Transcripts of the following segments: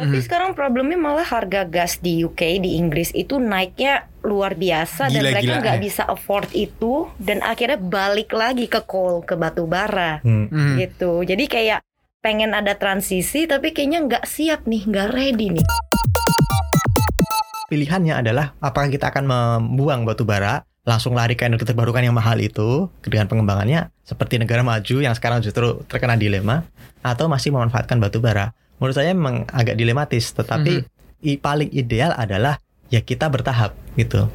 Tapi Mhm. sekarang problemnya malah harga gas di UK di Inggris itu naiknya luar biasa dan mereka nggak bisa afford itu dan akhirnya balik lagi ke coal ke batu bara Hmm. Hmm. gitu. Jadi kayak pengen ada transisi tapi kayaknya nggak siap nih, nggak ready nih. Pilihannya adalah apakah kita akan membuang batu bara langsung lari ke energi terbarukan yang mahal itu dengan pengembangannya seperti negara maju yang sekarang justru terkena dilema atau masih memanfaatkan batu bara. Menurut saya memang agak dilematis, tetapi i- paling ideal adalah ya kita bertahap gitu.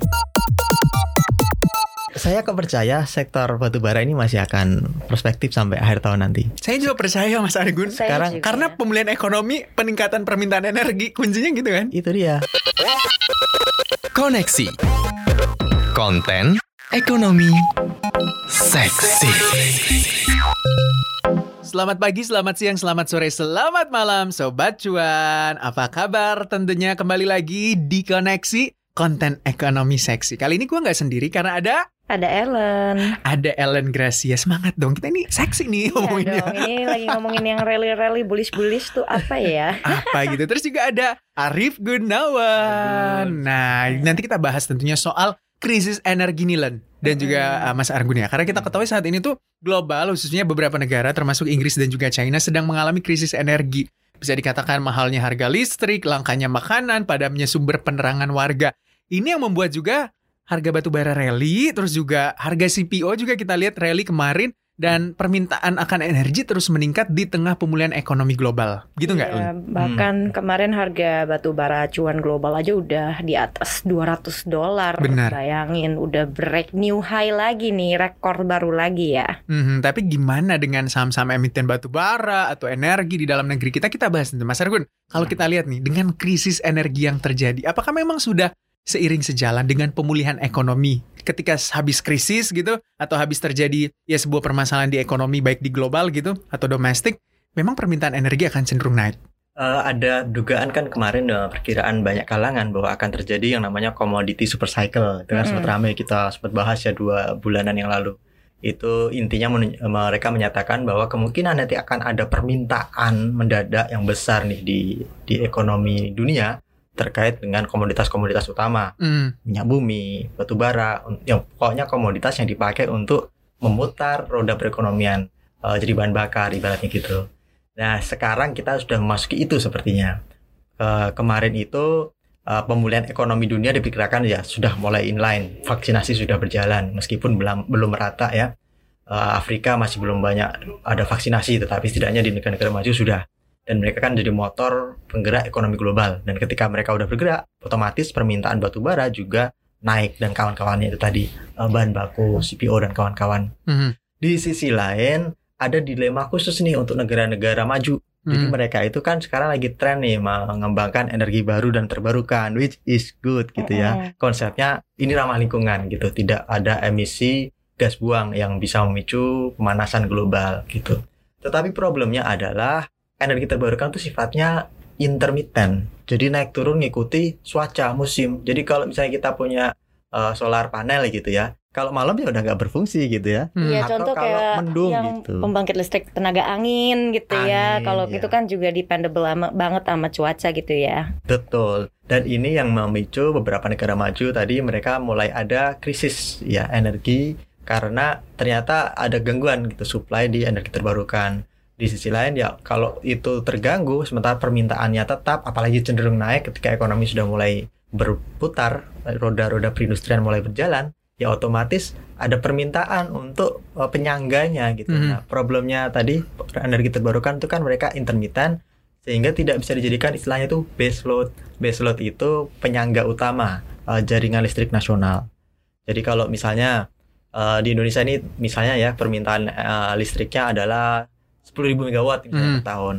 Saya kepercaya sektor batu bara ini masih akan prospektif sampai akhir tahun nanti. Saya juga percaya Mas Argun. Saya Sekarang- juga. Karena pemulihan ekonomi, peningkatan permintaan energi, kuncinya gitu kan? Itu dia. Koneksi. Konten ekonomi seksi. Selamat pagi, selamat siang, selamat sore, selamat malam Sobat Cuan Apa kabar? Tentunya kembali lagi di Koneksi Konten Ekonomi Seksi Kali ini gue nggak sendiri karena ada Ada Ellen. ada Ellen Gracia Semangat dong, kita ini seksi nih Iya ngomonginnya dong, ini lagi ngomongin yang rally-rally bullish-bullish tuh apa ya? apa gitu. Terus juga ada Arif Gunawan. Nah, nanti kita bahas tentunya soal krisis energi nih Len dan juga uh, Mas Argun ya. Karena kita ketahui saat ini tuh global khususnya beberapa negara termasuk Inggris dan juga China sedang mengalami krisis energi. Bisa dikatakan mahalnya harga listrik, langkanya makanan, padamnya sumber penerangan warga. Ini yang membuat juga harga batu bara rally, terus juga harga CPO juga kita lihat rally kemarin dan permintaan akan energi terus meningkat di tengah pemulihan ekonomi global. Gitu nggak? Iya, bahkan kemarin harga batu bara acuan global aja udah di atas 200 dolar. Benar. Bayangin udah break new high lagi nih, rekor baru lagi ya. Mhm, tapi gimana dengan saham-saham emiten batu bara atau energi di dalam negeri kita? Kita bahas nanti, Mas Argun. Kalau kita lihat nih, dengan krisis energi yang terjadi, apakah memang sudah seiring sejalan dengan pemulihan ekonomi? Ketika habis krisis gitu, atau habis terjadi ya sebuah permasalahan di ekonomi baik di global gitu atau domestik, memang permintaan energi akan cenderung naik. Eh, ada dugaan kan kemarin eh, perkiraan banyak kalangan bahwa akan terjadi yang namanya commodity super cycle. Itu kan sempat Mm-mm. ramai kita sempat bahas ya dua bulanan yang lalu. Itu intinya menun- mereka menyatakan bahwa kemungkinan nanti akan ada permintaan mendadak yang besar nih di di ekonomi dunia terkait dengan komoditas-komoditas utama Hmm, minyak bumi, batu bara, yang pokoknya komoditas yang dipakai untuk memutar roda perekonomian eh, jadi bahan bakar ibaratnya gitu. Nah sekarang kita sudah memasuki itu sepertinya. Eh, kemarin itu eh, pemulihan ekonomi dunia diperkirakan ya sudah mulai inline, vaksinasi sudah berjalan meskipun belum belum merata ya. Eh, Afrika masih belum banyak ada vaksinasi, tetapi setidaknya di negara-negara maju sudah. Dan mereka kan jadi motor penggerak ekonomi global. Dan ketika mereka udah bergerak, otomatis permintaan batu bara juga naik dan kawan-kawannya itu tadi eh, bahan baku, CPO dan kawan-kawan. mhm, Di sisi lain ada dilema khusus nih untuk negara-negara maju. Jadi mhm. mereka itu kan sekarang lagi tren nih mengembangkan energi baru dan terbarukan, which is good gitu ya. Konsepnya ini ramah lingkungan gitu, tidak ada emisi gas buang yang bisa memicu pemanasan global gitu. Tetapi problemnya adalah energi terbarukan itu sifatnya intermittent. Jadi naik turun ngikuti cuaca musim. Jadi kalau misalnya kita punya eh, solar panel gitu ya, kalau malam ya udah nggak berfungsi gitu ya. Hmm. Iya, Atau contoh kalau kayak mendung yang gitu. pembangkit listrik tenaga angin gitu ya. Angin, Kalau iya. itu kan juga dependable ama- banget sama cuaca gitu ya. Betul. Dan ini yang memicu beberapa negara maju tadi mereka mulai ada krisis ya energi karena ternyata ada gangguan gitu supply di energi terbarukan. Di sisi lain ya kalau itu terganggu sementara permintaannya tetap apalagi cenderung naik ketika ekonomi sudah mulai berputar, roda-roda perindustrian mulai berjalan, ya otomatis ada permintaan untuk eh, penyangganya gitu. Mhm. Nah, problemnya tadi energi terbarukan itu kan mereka intermittent sehingga tidak bisa dijadikan istilahnya itu base load. Base load itu penyangga utama eh, jaringan listrik nasional. Jadi kalau misalnya eh, di Indonesia ini misalnya ya permintaan eh, listriknya adalah 10.000 megawatt misalnya Hmm. per tahun.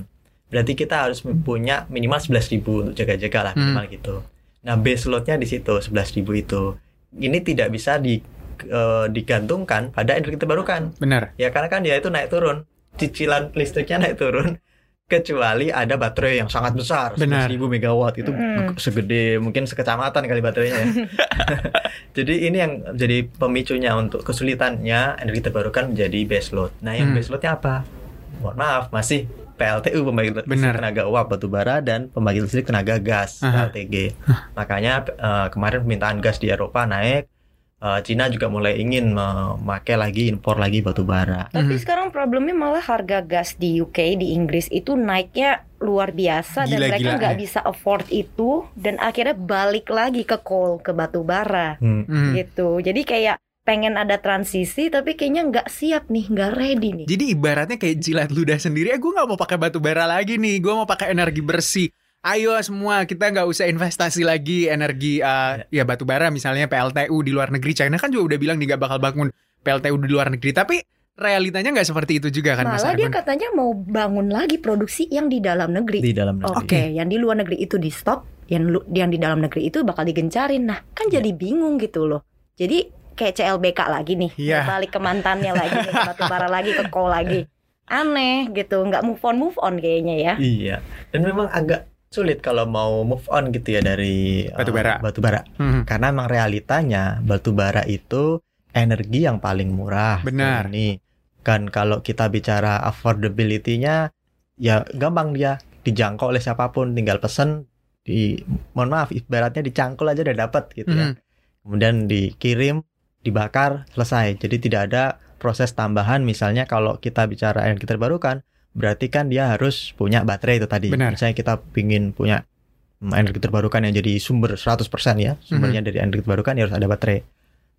Berarti kita harus punya minimal 11.000 untuk jaga-jaga lah Hmm. minimal gitu. Nah, base loadnya di situ 11.000 itu. Ini tidak bisa di eh, digantungkan pada energi terbarukan. Benar. Ya karena kan dia itu naik turun. Cicilan listriknya naik turun kecuali ada baterai yang sangat besar Benar. 11.000 megawatt itu Mm. segede mungkin sekecamatan kali baterainya ya. jadi ini yang jadi pemicunya untuk kesulitannya energi terbarukan menjadi base load. Nah, yang Hmm. base loadnya apa? Mohon maaf, masih PLTU pembangkit listrik tenaga uap batu bara dan pembangkit listrik tenaga gas Aha. PLTG. Makanya eh, kemarin permintaan gas di Eropa naik. Eh, Cina juga mulai ingin memakai lagi impor lagi batu bara. Tapi Mhm. sekarang problemnya malah harga gas di UK di Inggris itu naiknya luar biasa dan mereka nggak bisa afford itu dan akhirnya balik lagi ke coal ke batu bara Hmm. Hmm. gitu. Jadi kayak pengen ada transisi tapi kayaknya nggak siap nih, nggak ready nih. Jadi ibaratnya kayak jilat ludah sendiri. Eh gue nggak mau pakai batu bara lagi nih. Gue mau pakai energi bersih. Ayo semua kita nggak usah investasi lagi energi uh, ya batu bara misalnya PLTU di luar negeri. China kan juga udah bilang dia nggak bakal bangun PLTU di luar negeri. Tapi realitanya nggak seperti itu juga kan Mas Malah dia katanya mau bangun lagi produksi yang di dalam negeri. Di dalam Oke, negeri. yang di luar negeri itu di stop, yang lu- yang di dalam negeri itu bakal digencarin. Nah, kan jadi bingung gitu loh. Jadi kayak CLBK lagi nih, Iya. balik ke mantannya lagi, nih, ke batu bara lagi, ke coal lagi. Aneh gitu, nggak move on move on kayaknya ya. Iya. Dan memang agak sulit kalau mau move on gitu ya dari eh, Batu bara. batu bara. Hmm. Karena memang realitanya batu bara itu energi yang paling murah. Benar. Ini kan kalau kita bicara affordability-nya ya gampang dia dijangkau oleh siapa pun, tinggal pesen di mohon maaf ibaratnya dicangkul aja udah dapat gitu ya. Hmm. Kemudian dikirim, dibakar, selesai. Jadi tidak ada proses tambahan misalnya kalau kita bicara energi terbarukan berarti kan dia harus punya baterai itu tadi. Benar. Misalnya kita pingin punya mm, energi terbarukan yang jadi sumber 100% ya, sumbernya Mhm. dari energi terbarukan ya harus ada baterai.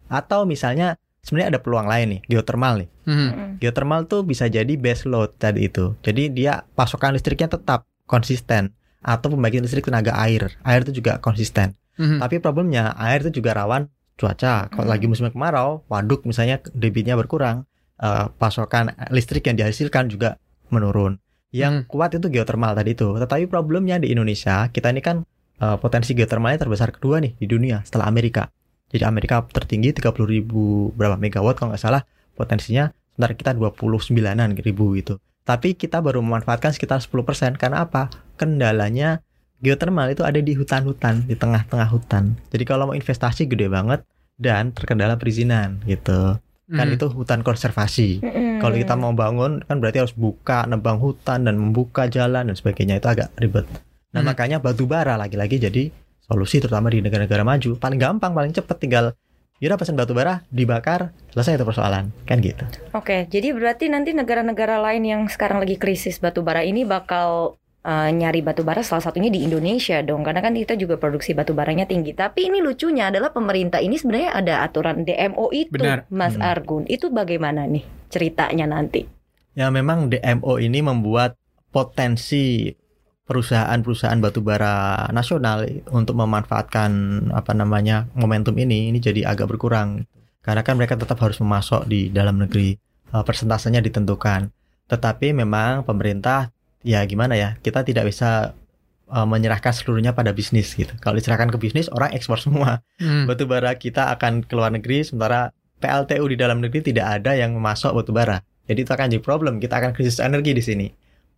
Atau misalnya sebenarnya ada peluang lain nih, geothermal nih. Hmm. Mm. Geothermal tuh bisa jadi base load tadi itu. Jadi dia pasokan listriknya tetap konsisten atau pembangkit listrik tenaga air. Air itu juga konsisten. Hmm. Tapi problemnya air itu juga rawan cuaca. Kalau Hmm. lagi musim kemarau, waduk misalnya debitnya berkurang, eh, pasokan listrik yang dihasilkan juga menurun. Yang Hmm. kuat itu geothermal tadi itu. Tetapi problemnya di Indonesia, kita ini kan eh, potensi geothermalnya terbesar kedua nih di dunia setelah Amerika. Jadi Amerika tertinggi 30 ribu berapa megawatt kalau nggak salah potensinya. Sementara kita 29-an ribu gitu. Tapi kita baru memanfaatkan sekitar 10% karena apa? Kendalanya geothermal itu ada di hutan-hutan, di tengah-tengah hutan. Jadi kalau mau investasi gede banget dan terkendala perizinan gitu. Kan Hmm. itu hutan konservasi. Mm-mm. Kalau kita mau bangun kan berarti harus buka nebang hutan dan membuka jalan dan sebagainya itu agak ribet. Nah, Hmm. makanya batu bara lagi-lagi jadi solusi terutama di negara-negara maju. Paling gampang, paling cepet tinggal yaudah pesen batu bara, dibakar, selesai itu persoalan. Kan gitu. Oke, jadi berarti nanti negara-negara lain yang sekarang lagi krisis batu bara ini bakal uh, nyari batu bara salah satunya di Indonesia dong, karena kan kita juga produksi batu baranya tinggi. Tapi ini lucunya adalah pemerintah ini sebenarnya ada aturan DMO itu, Benar. Mas Hmm. Argun. Itu bagaimana nih ceritanya nanti? Ya memang DMO ini membuat potensi perusahaan-perusahaan batubara nasional untuk memanfaatkan apa namanya momentum ini ini jadi agak berkurang karena kan mereka tetap harus memasok di dalam negeri Eh, persentasenya ditentukan tetapi memang pemerintah ya gimana ya kita tidak bisa eh, menyerahkan seluruhnya pada bisnis gitu kalau diserahkan ke bisnis orang ekspor semua Hmm. batubara kita akan ke luar negeri sementara PLTU di dalam negeri tidak ada yang memasok batubara. Jadi itu akan jadi problem. Kita akan krisis energi di sini.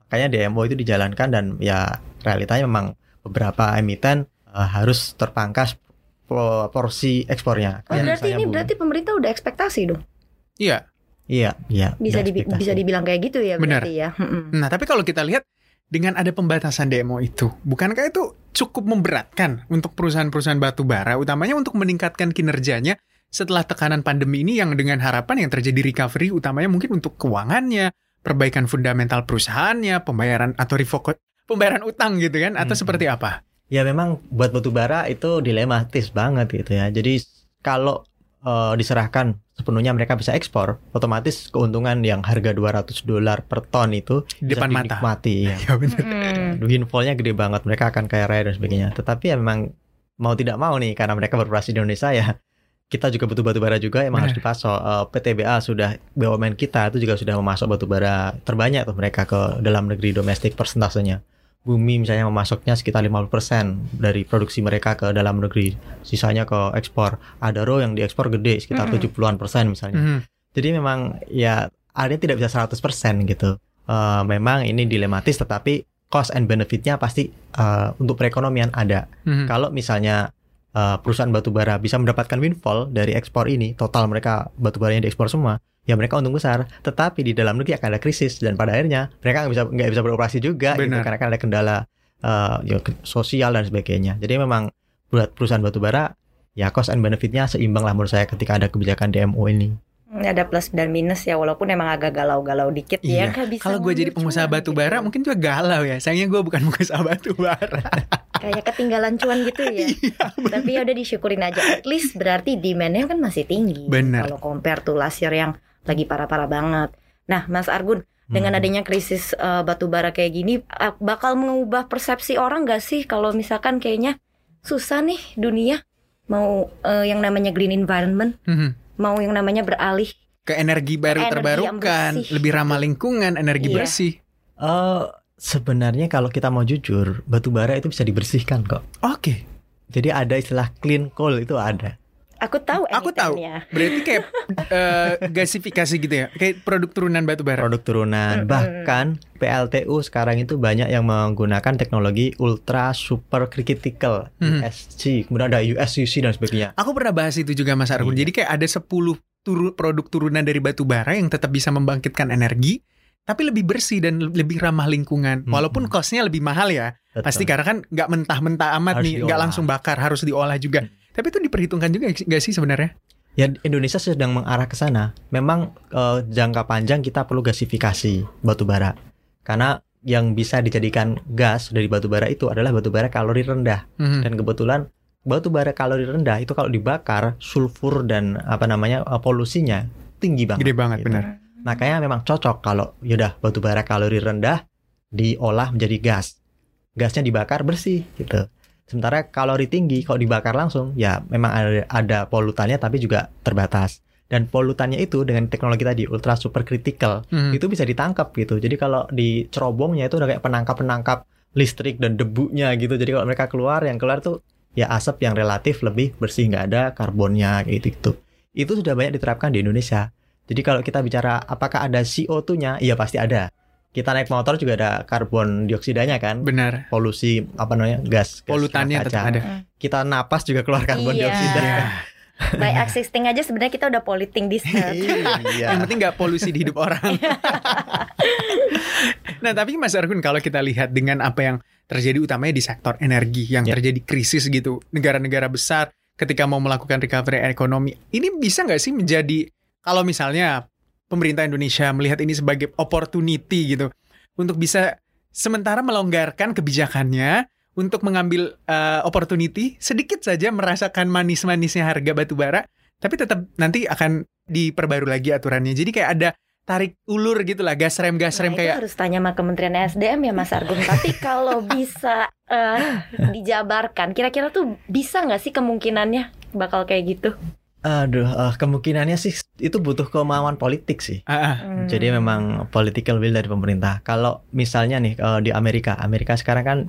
Makanya DMO itu dijalankan dan ya realitanya memang beberapa emiten eh, harus terpangkas po- porsi ekspornya. Oh, berarti ini bumi. berarti pemerintah udah ekspektasi dong. Iya. Iya iya Bisa ekspektasi. bisa dibilang kayak gitu ya Benar. berarti ya. Mm-mm. Nah, tapi kalau kita lihat dengan ada pembatasan demo itu, bukankah itu cukup memberatkan untuk perusahaan-perusahaan batu bara, utamanya untuk meningkatkan kinerjanya setelah tekanan pandemi ini yang dengan harapan yang terjadi recovery utamanya mungkin untuk keuangannya, perbaikan fundamental perusahaannya, pembayaran atau revoke pembayaran utang gitu kan atau Hmm. seperti apa? Ya memang buat batubara itu dilematis banget gitu ya. Jadi kalau eh, diserahkan sepenuhnya mereka bisa ekspor, otomatis keuntungan yang harga 200 dolar per ton itu Di bisa depan mata. dinikmati ya. Ya benar. Mm-mm. windfallnya gede banget mereka akan kaya raya dan sebagainya tetapi ya memang mau tidak mau nih karena mereka beroperasi di Indonesia ya kita juga butuh batu bara juga emang Benar. harus dipasok Eh, PTBA sudah BUMN kita itu juga sudah memasok batu bara terbanyak tuh mereka ke dalam negeri domestik persentasenya Bumi misalnya memasoknya sekitar 50% dari produksi mereka ke dalam negeri sisanya ke ekspor Adaro yang diekspor gede sekitar Mm-mm. 70-an persen misalnya Mhm. jadi memang ya area tidak bisa 100% gitu. Eh, memang ini dilematis tetapi cost and benefitnya pasti eh, untuk perekonomian ada. Mhm. Kalau misalnya eh, perusahaan batubara bisa mendapatkan windfall dari ekspor ini, total mereka batubaranya diekspor semua, ya mereka untung besar. Tetapi di dalam negeri akan ada krisis dan pada akhirnya mereka nggak bisa nggak bisa beroperasi juga gitu karena kan ada kendala eh, ya, sosial dan sebagainya. Jadi memang buat perusahaan batubara ya cost and benefitnya seimbang lah menurut saya ketika ada kebijakan DMO ini. Ada plus dan minus ya walaupun emang agak galau-galau dikit Iya. ya nggak bisa Kalau gue jadi pengusaha batu gitu. bara mungkin juga galau ya. Sayangnya gue bukan pengusaha batu bara. kayak ketinggalan cuan gitu ya. Iya, Tapi ya udah disyukurin aja. At least berarti demandnya kan masih tinggi. Benar. Kalau compare to last year yang lagi parah-parah banget. Nah, Mas Argun, dengan Hmm. adanya krisis eh, batu bara kayak gini, eh, bakal mengubah persepsi orang gak sih kalau misalkan kayaknya susah nih dunia mau eh, yang namanya green environment, Mhm. mau yang namanya beralih. Ke energi baru Energi yang terbarukan, lebih ramah lingkungan, energi Iya. bersih. Eh, sebenarnya kalau kita mau jujur, batu bara itu bisa dibersihkan kok. Oke, Jadi ada istilah clean coal itu ada. Aku tahu Aku tahu. berarti kayak eh, gasifikasi gitu ya, kayak produk turunan batu bara. produk turunan. Bahkan PLTU sekarang itu banyak yang menggunakan teknologi ultra super critical Mhm. USC, kemudian ada USCC dan sebagainya. Aku pernah bahas itu juga Mas Argun. Iya. Jadi kayak ada 10 turu- produk turunan dari batu bara yang tetap bisa membangkitkan energi tapi lebih bersih dan le- lebih ramah lingkungan. Hmm. Walaupun costnya lebih mahal ya. Betul. Pasti karena kan nggak mentah-mentah amat Harus nih, nggak langsung bakar, harus diolah juga. Hmm. Tapi itu diperhitungkan juga nggak sih sebenarnya? Ya Indonesia sedang mengarah ke sana. Memang eh, jangka panjang kita perlu gasifikasi batu bara. Karena yang bisa dijadikan gas dari batu bara itu adalah batu bara kalori rendah. Mhm. Dan kebetulan batu bara kalori rendah itu kalau dibakar sulfur dan apa namanya eh, polusinya tinggi banget. Gede banget, gitu. benar. Makanya memang cocok kalau yaudah batu bara kalori rendah diolah menjadi gas. Gasnya dibakar bersih gitu. Sementara kalori tinggi kalau dibakar langsung ya memang ada, ada polutannya tapi juga terbatas. Dan polutannya itu dengan teknologi tadi ultra super critical Mhm. itu bisa ditangkap gitu. Jadi kalau di cerobongnya itu udah kayak penangkap-penangkap listrik dan debunya gitu. Jadi kalau mereka keluar yang keluar tuh ya asap yang relatif lebih bersih nggak ada karbonnya kayak gitu gitu. Itu sudah banyak diterapkan di Indonesia. Jadi kalau kita bicara apakah ada CO2-nya, iya pasti ada. Kita naik motor juga ada karbon dioksidanya kan, Benar. polusi apa namanya gas, gas Polutannya tetap ada. Kita napas juga keluar karbon Iya. dioksida. Iya. By existing aja sebenarnya kita udah polluting this earth. Iya. Yang penting nggak polusi di hidup orang. nah tapi Mas Argun kalau kita lihat dengan apa yang terjadi utamanya di sektor energi yang Ya. terjadi krisis gitu, negara-negara besar ketika mau melakukan recovery ekonomi, ini bisa nggak sih menjadi kalau misalnya pemerintah Indonesia melihat ini sebagai opportunity gitu untuk bisa sementara melonggarkan kebijakannya untuk mengambil uh, opportunity sedikit saja merasakan manis-manisnya harga batu bara tapi tetap nanti akan diperbarui lagi aturannya. Jadi kayak ada tarik ulur gitu lah, gas rem gas rem Nah, itu kayak harus tanya sama Kementerian SDM ya Mas Argun. Tapi kalau bisa eh, dijabarkan, kira-kira tuh bisa nggak sih kemungkinannya bakal kayak gitu? Aduh, eh, kemungkinannya sih itu butuh kemauan politik sih. ah, Hmm. Jadi memang political will dari pemerintah. Kalau misalnya nih eh, di Amerika, Amerika sekarang kan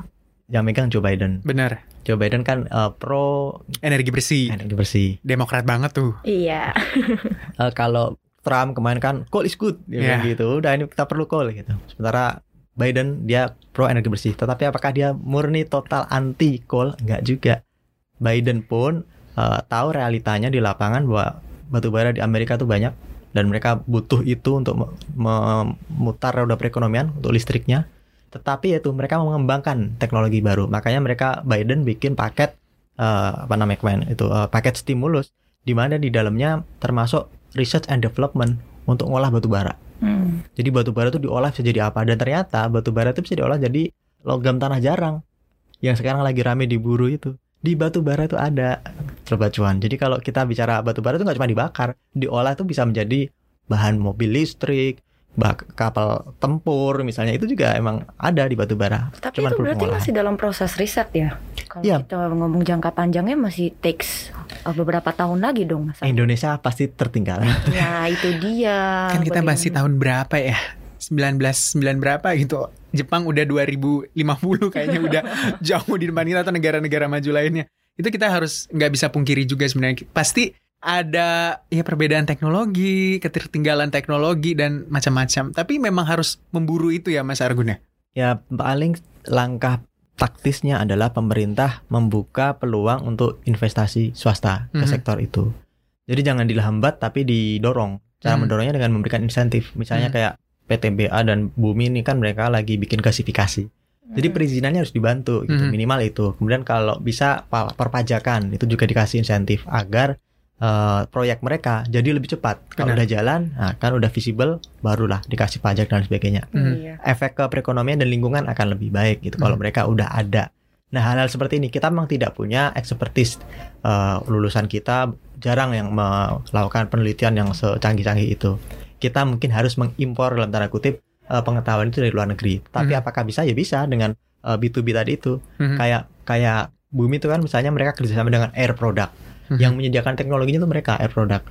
yang megang Joe Biden. benar Joe Biden kan eh, pro energi bersih, energi bersih. demokrat banget tuh. Iya. Eh, kalau Trump kemarin kan coal is good, dia Iya. gitu. Udah ini kita perlu coal gitu. Sementara Biden dia pro energi bersih. Tetapi apakah dia murni total anti coal? Enggak juga. Biden pun eh, tahu realitanya di lapangan bahwa batu bara di Amerika tuh banyak dan mereka butuh itu untuk me- memutar roda perekonomian untuk listriknya. Tetapi itu mereka mengembangkan teknologi baru. Makanya mereka Biden bikin paket eh, apa namanya kemarin itu eh, paket stimulus di mana di dalamnya termasuk research and development untuk ngolah batu bara. Hmm. Jadi batu bara itu diolah bisa jadi apa dan ternyata batu bara itu bisa diolah jadi logam tanah jarang yang sekarang lagi rame diburu itu. Di batu bara itu ada coba cuan. Jadi kalau kita bicara batu bara itu nggak cuma dibakar, diolah itu bisa menjadi bahan mobil listrik, bah kapal tempur misalnya itu juga emang ada di batu bara. Tapi Cuman itu berarti masih dalam proses riset ya. Kalau Iya. kita ngomong jangka panjangnya masih takes uh, beberapa tahun lagi dong Mas. Indonesia pasti tertinggal. Nah itu dia. kan kita masih tahun berapa ya? 19 9 berapa gitu. Jepang udah 2050 kayaknya udah jauh di depan kita atau negara-negara maju lainnya. Itu kita harus nggak bisa pungkiri juga sebenarnya. Pasti ada ya perbedaan teknologi, ketertinggalan teknologi dan macam-macam. Tapi memang harus memburu itu ya Mas Argun ya. Ya paling langkah taktisnya adalah pemerintah membuka peluang untuk investasi swasta ke Mhm. sektor itu. Jadi jangan dihambat tapi didorong. Cara Hmm. mendorongnya dengan memberikan insentif. Misalnya Hmm. kayak PTBA dan Bumi ini kan mereka lagi bikin gasifikasi. Jadi Hmm. perizinannya harus dibantu gitu, Mhm. minimal itu. Kemudian kalau bisa pa- perpajakan itu juga dikasih insentif agar eh, proyek mereka jadi lebih cepat. Kalau udah jalan, nah, kan udah visible, barulah dikasih pajak dan sebagainya. Hmm. Iya. Efek ke perekonomian dan lingkungan akan lebih baik gitu kalau Mhm. mereka udah ada. Nah hal-hal seperti ini kita memang tidak punya expertise Eh, lulusan kita jarang yang melakukan penelitian yang secanggih-canggih itu. Kita mungkin harus mengimpor dalam tanda kutip eh, pengetahuan itu dari luar negeri. Tapi Mhm. apakah bisa? Ya bisa dengan eh, B2B tadi itu. Mhm. Kayak kayak Bumi itu kan misalnya mereka kerjasama dengan Air Product. Mhm. Yang menyediakan teknologinya itu mereka Air Product.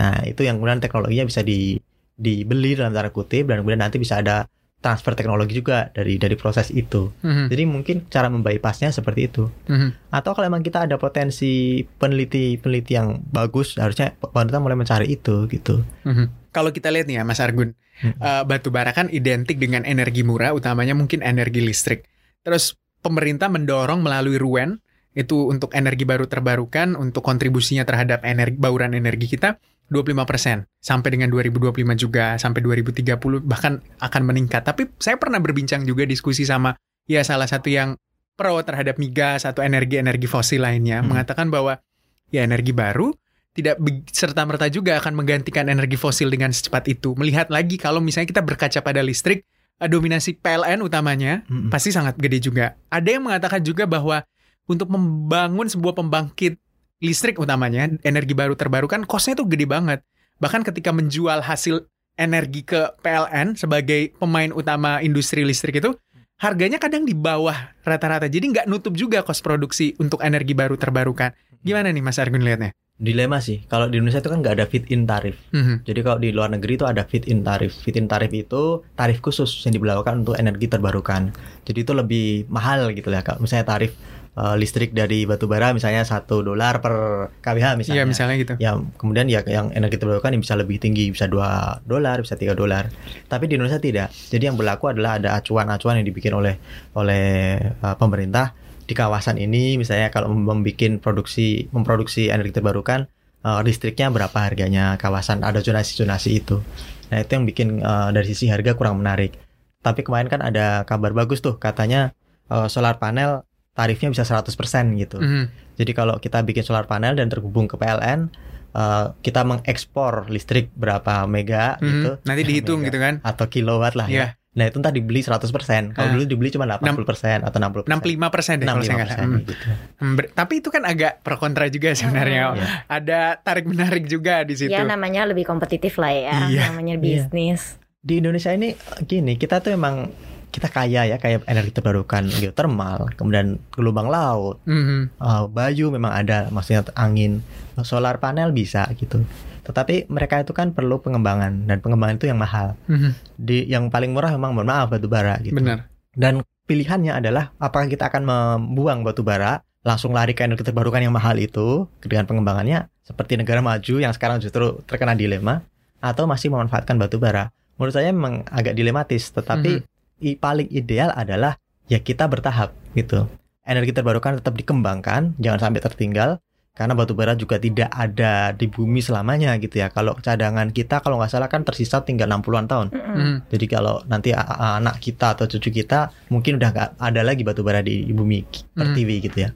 Nah itu yang kemudian teknologinya bisa di dibeli dalam tanda kutip dan kemudian nanti bisa ada transfer teknologi juga dari dari proses itu. Mhm. Jadi mungkin cara membypassnya seperti itu. Mhm. Atau kalau emang kita ada potensi peneliti-peneliti yang bagus, harusnya pemerintah mulai mencari itu gitu. Mhm. Kalau kita lihat nih ya Mas Argun, Mhm. eh, batu bara kan identik dengan energi murah, utamanya mungkin energi listrik. Terus pemerintah mendorong melalui RUEN itu untuk energi baru terbarukan untuk kontribusinya terhadap energi bauran energi kita 25% sampai dengan 2025 juga sampai 2030 bahkan akan meningkat. Tapi saya pernah berbincang juga diskusi sama ya salah satu yang pro terhadap migas atau energi-energi fosil lainnya Hmm. mengatakan bahwa ya energi baru tidak serta merta juga akan menggantikan energi fosil dengan secepat itu. Melihat lagi kalau misalnya kita berkaca pada listrik, dominasi PLN utamanya Mm-mm. pasti sangat gede juga. Ada yang mengatakan juga bahwa untuk membangun sebuah pembangkit listrik utamanya energi baru terbarukan kosnya tuh gede banget. Bahkan ketika menjual hasil energi ke PLN sebagai pemain utama industri listrik itu harganya kadang di bawah rata-rata. Jadi nggak nutup juga kos produksi untuk energi baru terbarukan. Gimana nih Mas Argun lihatnya? Dilema sih. Kalau di Indonesia itu kan nggak ada fit-in tarif. Mhm. Jadi kalau di luar negeri itu ada fit-in tarif. Fit-in tarif itu tarif khusus yang diberlakukan untuk energi terbarukan. Jadi itu lebih mahal gitu ya. Kalau misalnya tarif eh, listrik dari batu bara misalnya satu dolar per kWh misalnya. Iya misalnya gitu. Ya kemudian ya yang energi terbarukan yang bisa lebih tinggi bisa 2 dolar bisa 3 dolar tapi di Indonesia tidak jadi yang berlaku adalah ada acuan-acuan yang dibikin oleh oleh uh, pemerintah di kawasan ini misalnya kalau membuat produksi memproduksi energi terbarukan uh, listriknya berapa harganya kawasan ada zonasi-zonasi itu nah itu yang bikin uh, dari sisi harga kurang menarik tapi kemarin kan ada kabar bagus tuh katanya uh, solar panel tarifnya bisa 100% gitu Mhm. jadi kalau kita bikin solar panel dan terhubung ke PLN, eh, kita mengekspor listrik berapa mega Mhm. gitu Nanti dihitung Mega. gitu kan. atau kilowatt lah Iya. ya. Nah itu ntar dibeli 100%. Kalau Ah. dulu dibeli cuma 80% atau 60%. 65 persen deh kalau saya nggak. Hmm. gitu. Hmm, ber- Tapi itu kan agak pro kontra juga sebenarnya. Iya. Ada tarik menarik juga di situ. Ya namanya lebih kompetitif lah ya, Iya. namanya Iya. bisnis. Di Indonesia ini gini, kita tuh emang kita kaya ya kayak energi terbarukan geotermal, kemudian gelombang laut, Mhm. eh, bayu memang ada, maksudnya angin, solar panel bisa gitu. Tetapi mereka itu kan perlu pengembangan dan pengembangan itu yang mahal. Mhm. di yang paling murah memang mohon maaf batu bara gitu. Benar. Dan pilihannya adalah apakah kita akan membuang batu bara langsung lari ke energi terbarukan yang mahal itu dengan pengembangannya seperti negara maju yang sekarang justru terkena dilema atau masih memanfaatkan batu bara. Menurut saya memang agak dilematis, tetapi i- paling ideal adalah ya kita bertahap gitu. Energi terbarukan tetap dikembangkan, jangan sampai tertinggal karena batu bara juga tidak ada di bumi selamanya gitu ya. Kalau cadangan kita kalau nggak salah kan tersisa tinggal 60-an tahun. Mhm. Jadi kalau nanti anak kita atau cucu kita mungkin udah nggak ada lagi batu bara di, di bumi Hmm. pertiwi gitu ya.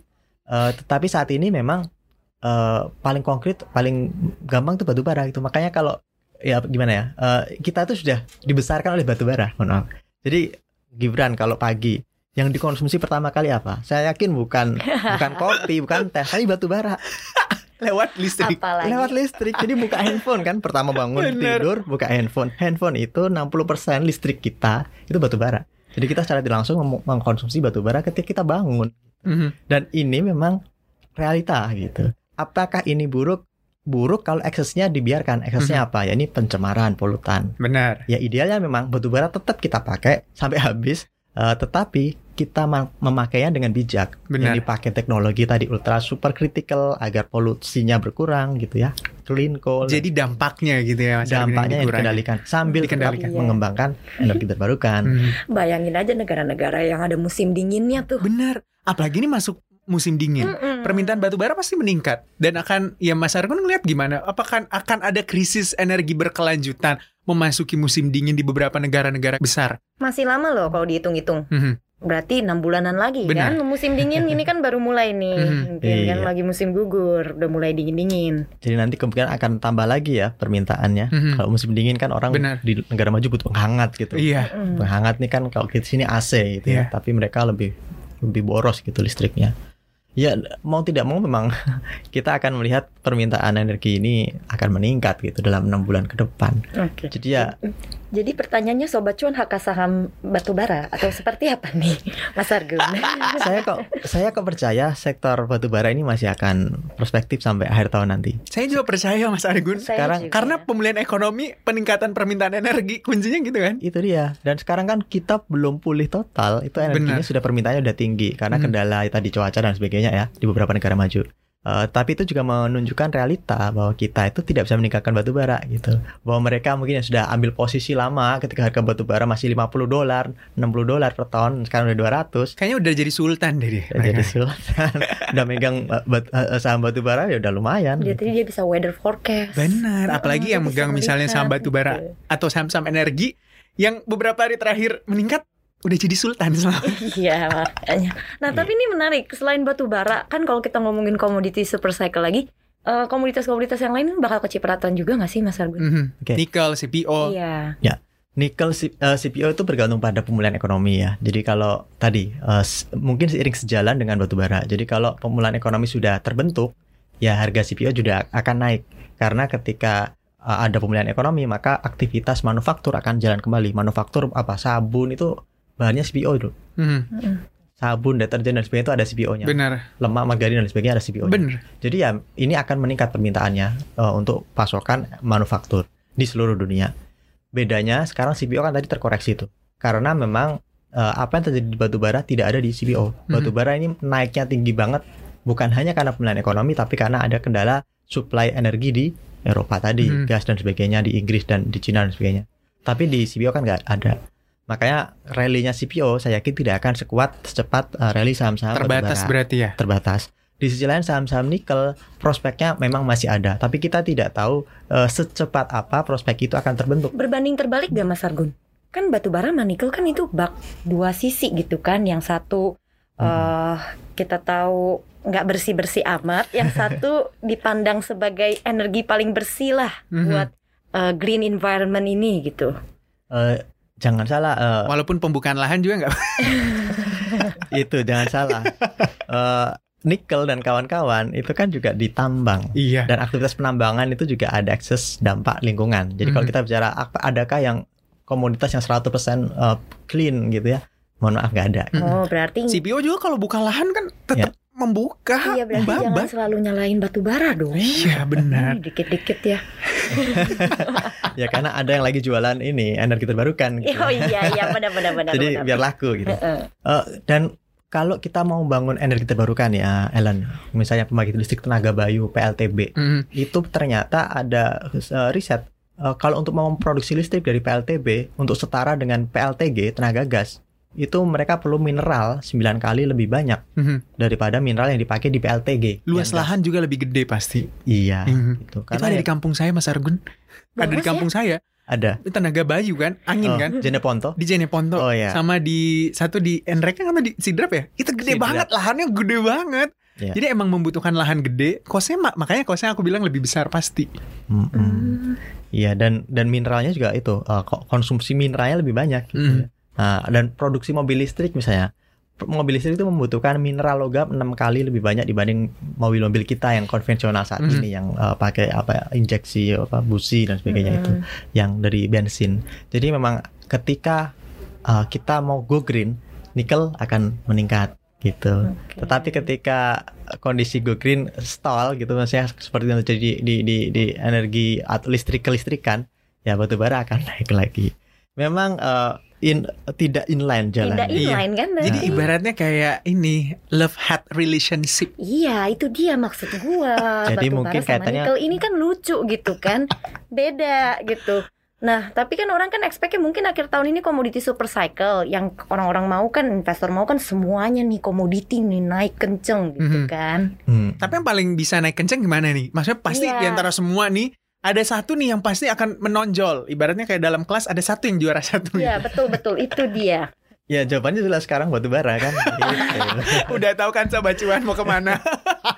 Eh, tetapi saat ini memang eh, paling konkret, paling gampang tuh batu bara gitu. Makanya kalau ya gimana ya, eh, kita tuh sudah dibesarkan oleh batu bara. mohon maaf. Jadi Gibran kalau pagi yang dikonsumsi pertama kali apa? Saya yakin bukan bukan kopi, bukan teh, tapi batu bara Lewat listrik. Apalagi lewat listrik. Jadi buka handphone kan pertama bangun Bener. tidur buka handphone. Handphone itu 60% listrik kita itu batu bara. Jadi kita secara tidak langsung mengkonsumsi batu bara ketika kita bangun. Mhm. Dan ini memang realita gitu. Apakah ini buruk? Buruk kalau eksesnya dibiarkan. Eksesnya apa? Ya ini pencemaran, polutan. Benar. Ya idealnya memang batu bara tetap kita pakai sampai habis. eh, tetapi kita ma- memakainya dengan bijak. Benar. Yang dipakai teknologi tadi ultra super critical agar polusinya berkurang gitu ya. Clean coal. Jadi dampaknya gitu ya Mas dampaknya yang dikendalikan sambil Dikendalikan. tetap mengembangkan energi terbarukan. Mhm. bayangin aja negara-negara yang ada musim dinginnya tuh. Benar. Apalagi ini masuk musim dingin. Mm-mm. Permintaan batu bara pasti meningkat dan akan ya Mas Argun ngeliat gimana? Apakah akan ada krisis energi berkelanjutan memasuki musim dingin di beberapa negara-negara besar? masih lama loh kalau dihitung-hitung. Mhm. Berarti enam bulanan lagi Benar. kan musim dingin ini kan baru mulai nih. Mhm. Mungkin kan Iya. lagi musim gugur, udah mulai dingin-dingin. Jadi nanti kemungkinan akan tambah lagi ya permintaannya. Mhm. Kalau musim dingin kan orang Benar. di negara maju butuh penghangat gitu. Iya. Mm. Penghangat nih kan kalau di sini AC gitu Iya. ya, tapi mereka lebih lebih boros gitu listriknya. Ya mau tidak mau memang kita akan melihat permintaan energi ini akan meningkat gitu dalam enam bulan ke depan. Oke. Jadi ya Jadi pertanyaannya Sobat Cuan hak saham batu bara atau seperti apa nih Mas Argun? saya kok saya kok percaya sektor batu bara ini masih akan prospektif sampai akhir tahun nanti. Saya juga percaya Mas Argun. Saya Sekarang- juga. Karena pemulihan ekonomi, peningkatan permintaan energi, kuncinya gitu kan? Itu dia. Dan sekarang kan kita belum pulih total, itu energinya Benar. sudah permintaannya udah tinggi karena Hmm. kendala tadi cuaca dan sebagainya ya di beberapa negara maju. Eh, tapi itu juga menunjukkan realita bahwa kita itu tidak bisa meningkatkan batu bara gitu. Bahwa mereka mungkin yang sudah ambil posisi lama ketika harga batu bara masih 50 dolar, 60 dolar per ton, sekarang udah 200. Kayaknya udah jadi sultan deh dia. Udah Jadi sultan, udah megang eh, bat- eh, saham batu bara ya udah lumayan. Dia gitu. dia bisa weather forecast. Benar, Heeh, apalagi dia yang megang misalnya saham batu bara gitu. atau saham-saham energi yang beberapa hari terakhir meningkat udah jadi sultan selama. Iya makanya. Nah tapi ini menarik. Selain batu bara, kan kalau kita ngomongin komoditi super cycle lagi, eh, komoditas-komoditas yang lain bakal kecipratan juga nggak sih Mas Argun? Mhm. Oke. Nikel, CPO. Iya. Nikel C- eh, CPO itu bergantung pada pemulihan ekonomi ya. Jadi kalau tadi s- mungkin seiring sejalan dengan batu bara. Jadi kalau pemulihan ekonomi sudah terbentuk, ya harga CPO juga akan naik. Karena ketika eh, ada pemulihan ekonomi, maka aktivitas manufaktur akan jalan kembali. Manufaktur apa? Sabun itu bahannya CPO itu. Mhm. Mm-mm. Sabun, deterjen dan sebagainya itu ada CPO-nya. Benar, Lemak, margarin dan sebagainya ada CPO-nya. benar. Jadi ya ini akan meningkat permintaannya eh, untuk pasokan manufaktur di seluruh dunia. Bedanya sekarang CPO kan tadi terkoreksi tuh. Karena memang eh, apa yang terjadi di batu bara tidak ada di CPO. Batu Mhm. bara ini naiknya tinggi banget bukan hanya karena pemulihan ekonomi tapi karena ada kendala supply energi di Eropa tadi, Mhm. gas dan sebagainya di Inggris dan di Cina dan sebagainya. Tapi di CPO kan nggak ada. Makanya rally-nya CPO saya yakin tidak akan sekuat secepat eh, rally saham-saham batu Terbatas bara berarti ya. terbatas. Di sisi lain saham-saham nikel prospeknya memang masih ada, tapi kita tidak tahu eh, secepat apa prospek itu akan terbentuk. Berbanding terbalik gak Mas Argun? Kan batu bara sama nikel kan itu bak dua sisi gitu kan. Yang satu eh kita tahu nggak bersih bersih amat, yang satu dipandang sebagai energi paling bersih lah Mhm. buat eh, green environment ini gitu. Eh, jangan salah, eh, Walaupun pembukaan lahan juga nggak. itu jangan salah. Eh, nikel dan kawan-kawan itu kan juga ditambang. Iya. Dan aktivitas penambangan itu juga ada akses dampak lingkungan. Jadi kalau Mhm. kita bicara apa adakah yang komoditas yang 100% eh, clean gitu ya? Mohon maaf nggak ada. Mhm. Oh berarti CPO juga kalau buka lahan kan tetap membuka, iya berarti jangan membabat. selalu nyalain batu bara dong. Iya benar. Dikit-dikit ya. ya karena ada yang lagi jualan ini energi terbarukan. gitu. Oh iya iya benar-benar benar. Jadi benar. biar laku gitu. Eh, dan kalau kita mau bangun energi terbarukan ya, Ellen, misalnya pembangkit listrik tenaga bayu (PLTB), Mhm. itu ternyata ada eh, riset eh, kalau untuk memproduksi listrik dari PLTB untuk setara dengan PLTG tenaga gas, itu mereka perlu mineral 9 kali lebih banyak Mhm. daripada mineral yang dipakai di PLTG. Luas Yang lahan juga lebih gede pasti. Iya, Mhm. gitu. Itu Karena ada ya- di kampung saya Mas Argun. Ada di Bagus ya. kampung saya. ada Itu tenaga bayu kan, angin Oh, kan. Jeneponto. Di Jeneponto. Oh ya. Sama di satu di Enrek kan atau di Sidrap ya? Itu gede Sidrap. banget lahannya gede banget. Iya. Jadi emang membutuhkan lahan gede, kosnya mak- makanya kosnya aku bilang lebih besar pasti. Mm-mm. Hmm. Iya dan dan mineralnya juga itu ko- konsumsi mineralnya lebih banyak. Gitu Hmm. ya. Nah, dan produksi mobil listrik misalnya, mobil listrik itu membutuhkan mineral logam 6 kali lebih banyak dibanding mobil-mobil kita yang konvensional saat Hmm. ini yang eh, pakai apa injeksi apa busi dan sebagainya itu Hmm. yang dari bensin. Jadi memang ketika eh, kita mau go green, nikel akan meningkat gitu. Oke. Tetapi ketika kondisi go green stall gitu maksudnya seperti yang terjadi di di di energi atau listrik kelistrikan, ya batu bara akan naik lagi. Memang eh, in tidak inline Tidak jalannya. Iya. inline kan berarti? Jadi ibaratnya kayak ini love hate relationship. Iya, itu dia maksud gua. Jadi Batu mungkin kaitannya- nikel ini kan lucu gitu kan. Beda gitu. Nah, tapi kan orang kan expect mungkin akhir tahun ini komoditi super cycle yang orang-orang mau kan investor mau kan semuanya nih komoditi nih naik kenceng gitu Mhm. kan. Hmm. Tapi yang paling bisa naik kenceng gimana nih? Maksudnya pasti Iya. di antara semua nih ada satu nih yang pasti akan menonjol. Ibaratnya kayak dalam kelas ada satu yang juara satu. Iya, betul betul itu dia. Ya jawabannya jelas sekarang batu bara kan. Gitu. Udah tahu kan sobat cuan mau ke mana?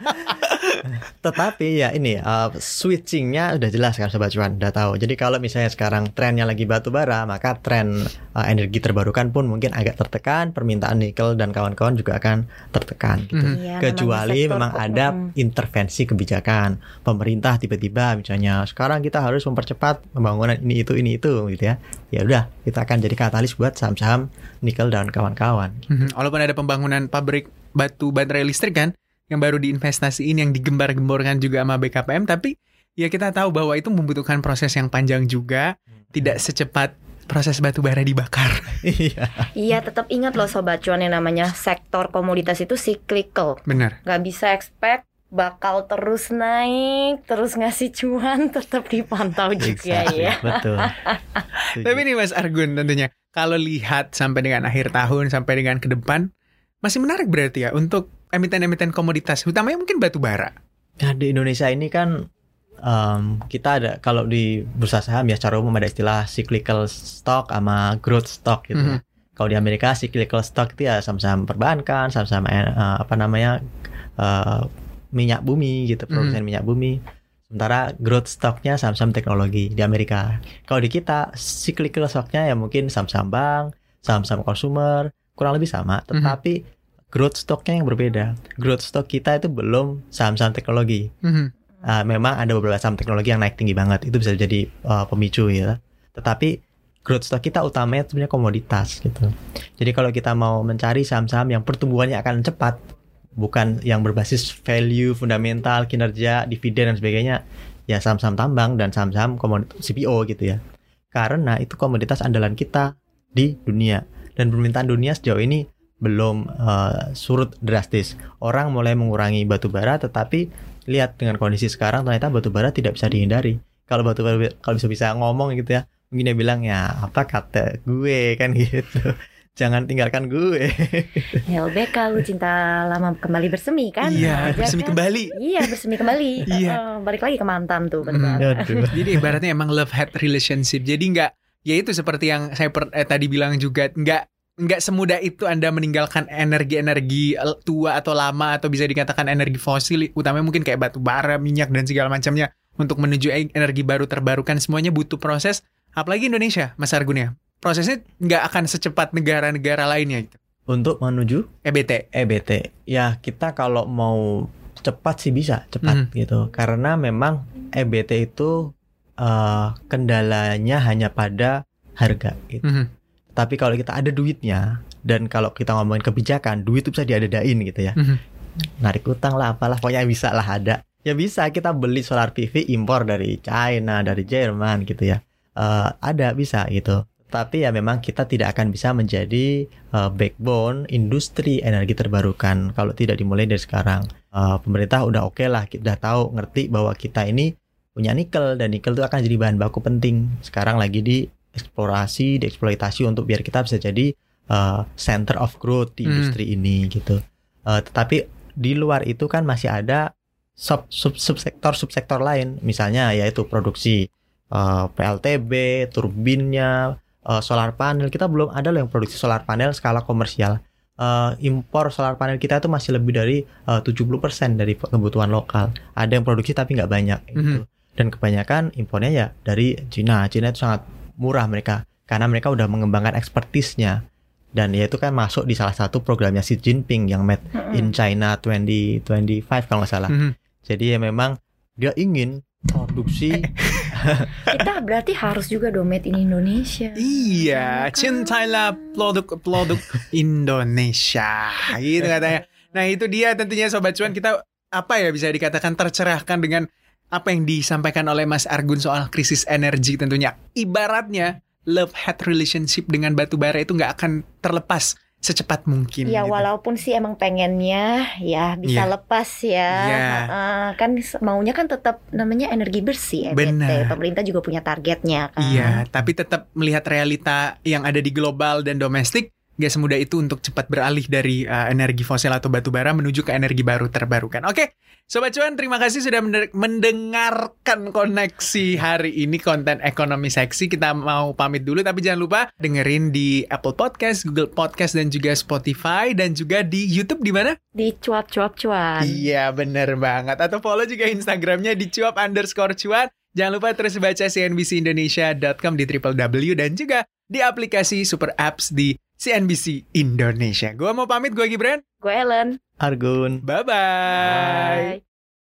Tetapi ya ini uh, switchingnya udah jelas kan sobat cuan udah tahu. Jadi kalau misalnya sekarang trennya lagi batu bara, maka tren uh, energi terbarukan pun mungkin agak tertekan. Permintaan nikel dan kawan-kawan juga akan tertekan. Gitu. Mhm. Iya, Kecuali memang kok. ada Mm. intervensi kebijakan pemerintah tiba-tiba misalnya sekarang kita harus mempercepat pembangunan ini itu ini itu gitu ya. Ya udah kita akan jadi katalis buat saham-saham nikel dan kawan-kawan. Mhm, Walaupun ada pembangunan pabrik batu baterai listrik kan yang baru diinvestasiin yang digembar-gemborkan juga sama BKPM tapi ya kita tahu bahwa itu membutuhkan proses yang panjang juga tidak secepat proses batu bara dibakar. Iya. Iya, tetap ingat loh sobat cuan yang namanya sektor komoditas itu cyclical. Benar. Gak bisa expect bakal terus naik, terus ngasih cuan, tetap dipantau juga Exactly, ya. Betul. Tapi nih Mas Argun tentunya kalau lihat sampai dengan akhir tahun sampai dengan ke depan masih menarik berarti ya untuk emiten-emiten komoditas utamanya mungkin batu bara. Nah, di Indonesia ini kan em, kita ada kalau di bursa saham ya secara umum ada istilah cyclical stock sama growth stock gitu. ya. Mhm. Kalau di Amerika cyclical stock itu ya saham-saham perbankan, saham-saham eh, apa namanya eh, minyak bumi gitu, produsen minyak bumi. Sementara growth stocknya saham-saham teknologi di Amerika. Kalau di kita cyclical stocknya ya mungkin saham-saham bank, saham-saham consumer, kurang lebih sama. Tetapi growth stocknya yang berbeda. Growth stock kita itu belum saham-saham teknologi. Mhm. Uh, memang ada beberapa saham teknologi yang naik tinggi banget itu bisa jadi uh, pemicu ya tetapi growth stock kita utamanya sebenarnya komoditas gitu jadi kalau kita mau mencari saham-saham yang pertumbuhannya akan cepat bukan yang berbasis value fundamental kinerja dividen dan sebagainya ya saham-saham tambang dan saham-saham komoditas CPO gitu ya karena itu komoditas andalan kita di dunia dan permintaan dunia sejauh ini belum uh, surut drastis orang mulai mengurangi batu bara tetapi lihat dengan kondisi sekarang ternyata batu bara tidak bisa dihindari. Kalau batu bara kalau bisa bisa ngomong gitu ya, mungkin dia bilang ya apa kata gue kan gitu. Jangan tinggalkan gue. LBK lu cinta lama kembali bersemi kan? Iya, bersemi kan? kembali. Iya, bersemi kembali. Iya. Eh, balik lagi ke mantan tuh, Hmm. benar. Jadi ibaratnya emang love hate relationship. Jadi nggak ya itu seperti yang saya per- eh, tadi bilang juga nggak nggak semudah itu Anda meninggalkan energi-energi el- tua atau lama atau bisa dikatakan energi fosil utamanya mungkin kayak batu bara, minyak dan segala macamnya untuk menuju e- energi baru terbarukan semuanya butuh proses apalagi Indonesia Mas Argun ya. Prosesnya nggak akan secepat negara-negara lainnya gitu. Untuk menuju EBT. EBT, ya kita kalau mau cepat sih bisa cepat gitu. Karena memang EBT itu eh, kendalanya hanya pada harga gitu. Mhm. Tapi kalau kita ada duitnya dan kalau kita ngomongin kebijakan, duit itu bisa diadadain gitu ya. Mhm. Narik utang lah apalah pokoknya bisa lah ada. Ya bisa kita beli solar PV impor dari China, dari Jerman gitu ya. Eh, ada bisa gitu. Tapi ya memang kita tidak akan bisa menjadi eh, backbone industri energi terbarukan kalau tidak dimulai dari sekarang. Eh, pemerintah udah oke lah, kita udah tahu ngerti bahwa kita ini punya nikel dan nikel itu akan jadi bahan baku penting. Sekarang lagi di eksplorasi, dieksploitasi untuk biar kita bisa jadi uh, center of growth di Hmm. industri ini gitu. Uh, tetapi di luar itu kan masih ada sub sub subsektor subsektor lain, misalnya yaitu produksi uh, PLTB, turbinnya, uh, solar panel. Kita belum ada loh yang produksi solar panel skala komersial. Uh, impor solar panel kita itu masih lebih dari uh, 70% dari kebutuhan lokal. Ada yang produksi tapi nggak banyak gitu. Dan kebanyakan impornya ya dari Cina. Cina itu sangat murah mereka karena mereka udah mengembangkan ekspertisnya dan ya itu kan masuk di salah satu programnya Xi Jinping yang Made in China 2025 kalau nggak salah. Mhm. Jadi ya memang dia ingin produksi Kita berarti harus juga domet in Indonesia. Iya, cintailah produk-produk Indonesia. Gitu katanya. Nah, itu dia tentunya sobat cuan kita apa ya bisa dikatakan tercerahkan dengan apa yang disampaikan oleh Mas Argun soal krisis energi tentunya. Ibaratnya love hate relationship dengan batu bara itu nggak akan terlepas secepat mungkin. Ya gitu. walaupun sih emang pengennya ya bisa Iya. lepas ya. Iya. Heeh, kan maunya kan tetap namanya energi bersih EBT. Benar. Pemerintah juga punya targetnya kan. Iya, tapi tetap melihat realita yang ada di global dan domestik gak semudah itu untuk cepat beralih dari uh, energi fosil atau batu bara menuju ke energi baru terbarukan. Oke, Sobat Cuan terima kasih sudah mende- mendengarkan koneksi hari ini konten ekonomi seksi. Kita mau pamit dulu tapi jangan lupa dengerin di Apple Podcast, Google Podcast dan juga Spotify dan juga di YouTube di mana? Di cuap-cuap cuan. Iya bener banget Atau follow juga Instagramnya di cuap underscore cuan Jangan lupa terus baca cnbcindonesia.com di www dan juga di aplikasi super apps di CNBC Indonesia. Gua mau pamit, gue Gibran. Gue Ellen. Argun. Bye-bye. Bye.